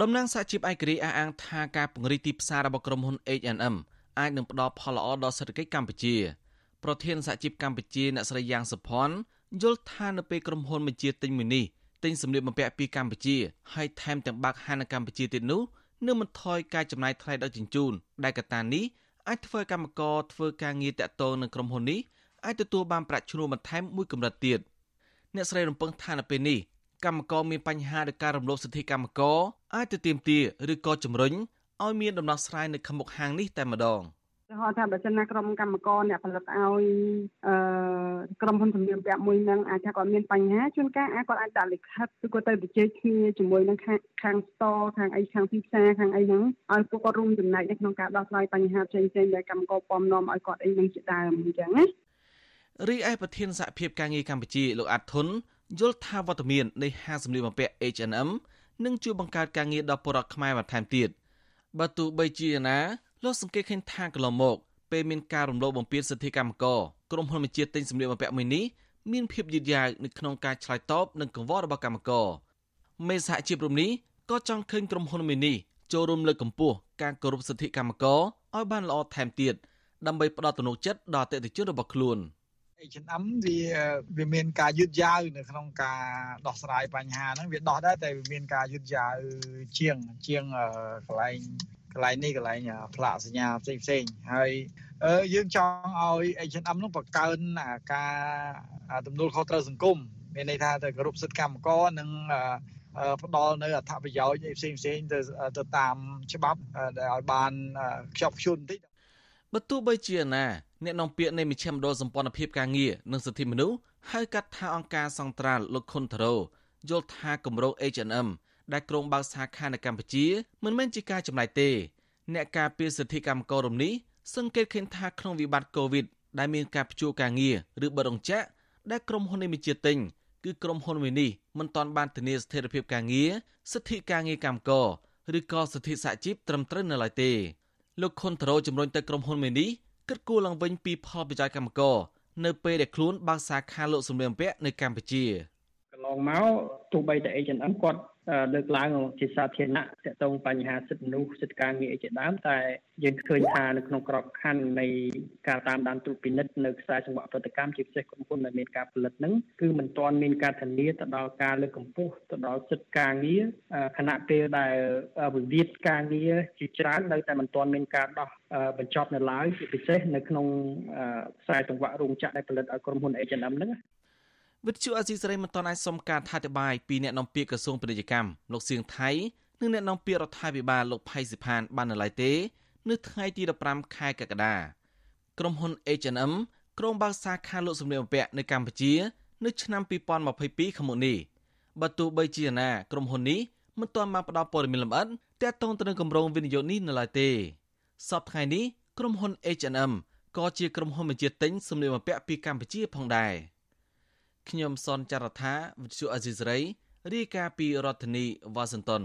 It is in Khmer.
តំណាងសហជីពឯករាជ្យអះអាងថាការពង្រីកទីផ្សាររបស់ក្រុមហ៊ុន H&M អាចនឹងផ្ដល់ផលល្អដល់សេដ្ឋកិច្ចកម្ពុជាប្រធានសហជីពកម្ពុជាអ្នកស្រីយ៉ាងសុផាន់យល់ថានៅពេលក្រុមហ៊ុនបញ្ជាទិញមួយនេះទិញសម្លៀកបំពាក់ពីកម្ពុជាហើយថែមទាំងបើកហាងនៅកម្ពុជាទៀតនោះនឹងមិនថយការចំណាយថ្លៃដឹកជញ្ជូនដែលកត្តានេះអាចធ្វើឲ្យកម្មករធ្វើការងារតាក់ទងនឹងក្រុមហ៊ុននេះអាចទទួលបានប្រាក់ឈ្នួលបន្ថែមមួយកម្រិតទៀតអ្នកស្រីរំពឹងថានៅពេលនេះ កម្មករមានបញ្ហាដោយការរំលោភសិទ្ធិកម្មករអាចទៅទាមទារឬក៏ជំរុញឲ្យមានដំណោះស្រាយនៅខាងមុខហាងនេះតែម្ដង។ហៅថាបើសិនណាក្រុមកម្មករអ្នកផលិតឲ្យអឺក្រុមហ៊ុនសម្ភារពាក់មួយនឹងអាចថាគាត់មានបញ្ហាជួនកាលអាចគាត់អាចដាក់លិខិតឬក៏ទៅជជែកគ្នាជាមួយនឹងខាងខាង store ខាងអីខាងទីផ្សារខាងអីហ្នឹងឲ្យពួកគាត់រួមចំណែកនៅក្នុងការដោះស្រាយបញ្ហាផ្សេងៗដែលកម្មករពំនាំឲ្យគាត់អីហ្នឹងជាដើមអញ្ចឹងណារីឯប្រធានសហភាពការងារកម្ពុជាលោកអាត់ធុន យល់ថាវត្តមាននៃហាងសម្លៀកបំពាក់ H&M នឹងជួយបង្កើតការងារដល់ពលរដ្ឋខ្មែរបន្ថែមទៀតបើទោះបីជាណាលោកសង្កេតឃើញថាកន្លងមកពេលមានការរំលោភបំពានសិទ្ធិកម្មករក្រុមហ៊ុនបញ្ជាទិញសម្លៀកបំពាក់មួយនេះមានភាពយឺតយ៉ាវនៅក្នុងការឆ្លើយតបនឹងកង្វល់របស់កម្មករមេសហជីពរំនេះក៏ចង់ឃើញក្រុមហ៊ុនមួយនេះចូលរួមលើកកម្ពស់ការគោរពសិទ្ធិកម្មករឲ្យបានល្អថែមទៀតដើម្បីផ្ដល់ទំនុកចិត្តដល់អតិថិជនរបស់ខ្លួន។ H&M វាវាមានការយឺតយ៉ាវនៅក្នុងការដោះស្រាយបញ្ហាហ្នឹងវាដោះដែរតែវាមានការយឺតយ៉ាវជាងជាងកន្លែងកន្លែងនេះកន្លែងផ្លាកសញ្ញាផ្សេងផ្សេងហើយយើងចង់ឲ្យ H&M នោះបង្កើនការទំនួលខុសត្រូវសង្គមមានន័យថាទៅគោរពសិទ្ធិកម្មករនិងផ្ដល់នៅអត្ថប្រយោជន៍ផ្សេងផ្សេងទៅទៅតាមច្បាប់ដែលឲ្យបានខ្ជាប់ខ្ជួនបន្តិច បើទោះបីជាណាអ្នកនាំពាក្យនៃមជ្ឈមណ្ឌលសម្ព័ន្ធភាពការងារនិងសិទ្ធិមនុស្សហៅកាត់ថាអង្គការសង្ត្រាល់លោកខុនតារ៉ូយល់ថាគម្រោង H&M ដែលក្រុងបើកសាខានៅកម្ពុជាមិនមែនជាការចំណាយទេ អ្នកការពារសិទ្ធិកម្មកររំនេះសង្កេតឃើញថាក្នុងវិបត្តិ COVID ដែលមានការផ្ជួការងារឬបិទរោងចក្រដែលក្រុមហ៊ុននេះមានជាទិញគឺក្រុមហ៊ុនមួយនេះមិនទាន់បានធានាស្ថិរភាពការងារសិទ្ធិការងារកម្មករឬក៏សិទ្ធិសហជីពត្រឹមត្រូវនៅឡើយទេ លោកខុនតារ៉ូជំរុញទៅក្រុមហ៊ុនមួយនេះគិតគូរឡើងវិញពីផលប្រយោជន៍កម្មករនៅពេលដែលខ្លួនបើកសាខាលក់សម្ភារបំពាក់នៅកម្ពុជាកន្លងមកទោះបីតែ H&M គាត់ លើកឡើងជាសាធារណៈទាក់ទងបញ្ហាសិទ្ធិមនុស្សសិទ្ធិការងារជាដើមតែយើងឃើញថានៅក្នុងក្របខ័ណ្ឌនៃការតាមដានត្រួតពិនិត្យនៅខ្សែសង្វាក់ប្រតិកម្មជាពិសេសក្រុមហ៊ុនដែលមានការផលិតហ្នឹងគឺមិនទាន់មានការធានាទៅដល់ការលើកកម្ពស់ទៅដល់សិទ្ធិការងារខណៈពេលដែលវិវាទការងារជាច្រើននៅតែមិនទាន់មានការដោះបញ្ចប់នៅឡើយជាពិសេសនៅក្នុងខ្សែសង្វាក់រោងចក្រដែលផលិតឲ្យក្រុមហ៊ុន H&M ហ្នឹង វិទ្យុអេស៊ីសរ៉ៃមិនទាន់អាចសុំការថាអធិប្បាយពីអ្នកនាំពាក្យក្រសួងពាណិជ្ជកម្មលោកសៀងថៃនិងអ្នកនាំពាក្យរដ្ឋាភិបាលលោកផៃសិផានបាននៅឡើយទេនៅថ្ងៃទី15ខែកក្កដាក្រុមហ៊ុន H&M ក្រុងបើកសាខាលក់សម្លៀកបំពាក់នៅកម្ពុជា នៅឆ្នាំ2022ខាងមុខនេះបើទោះបីជាណាក្រុមហ៊ុននេះមិនទាន់បានផ្ដល់ព័ត៌មានលម្អិតទាក់ទងទៅនឹងគម្រោងវិនិយោគនេះនៅឡើយទេសប្តាហ៍នេះក្រុមហ៊ុន H&M ក៏ជាក្រុមហ៊ុនបញ្ជាទិញសម្លៀកបំពាក់ពីកម្ពុជាផងដែរ។ ខ្ញុំសនចាររថាវិទ្យុអេស៊ីសរ៉ៃរាយការណ៍ពីរដ្ឋធានីវ៉ាស៊ីនតោន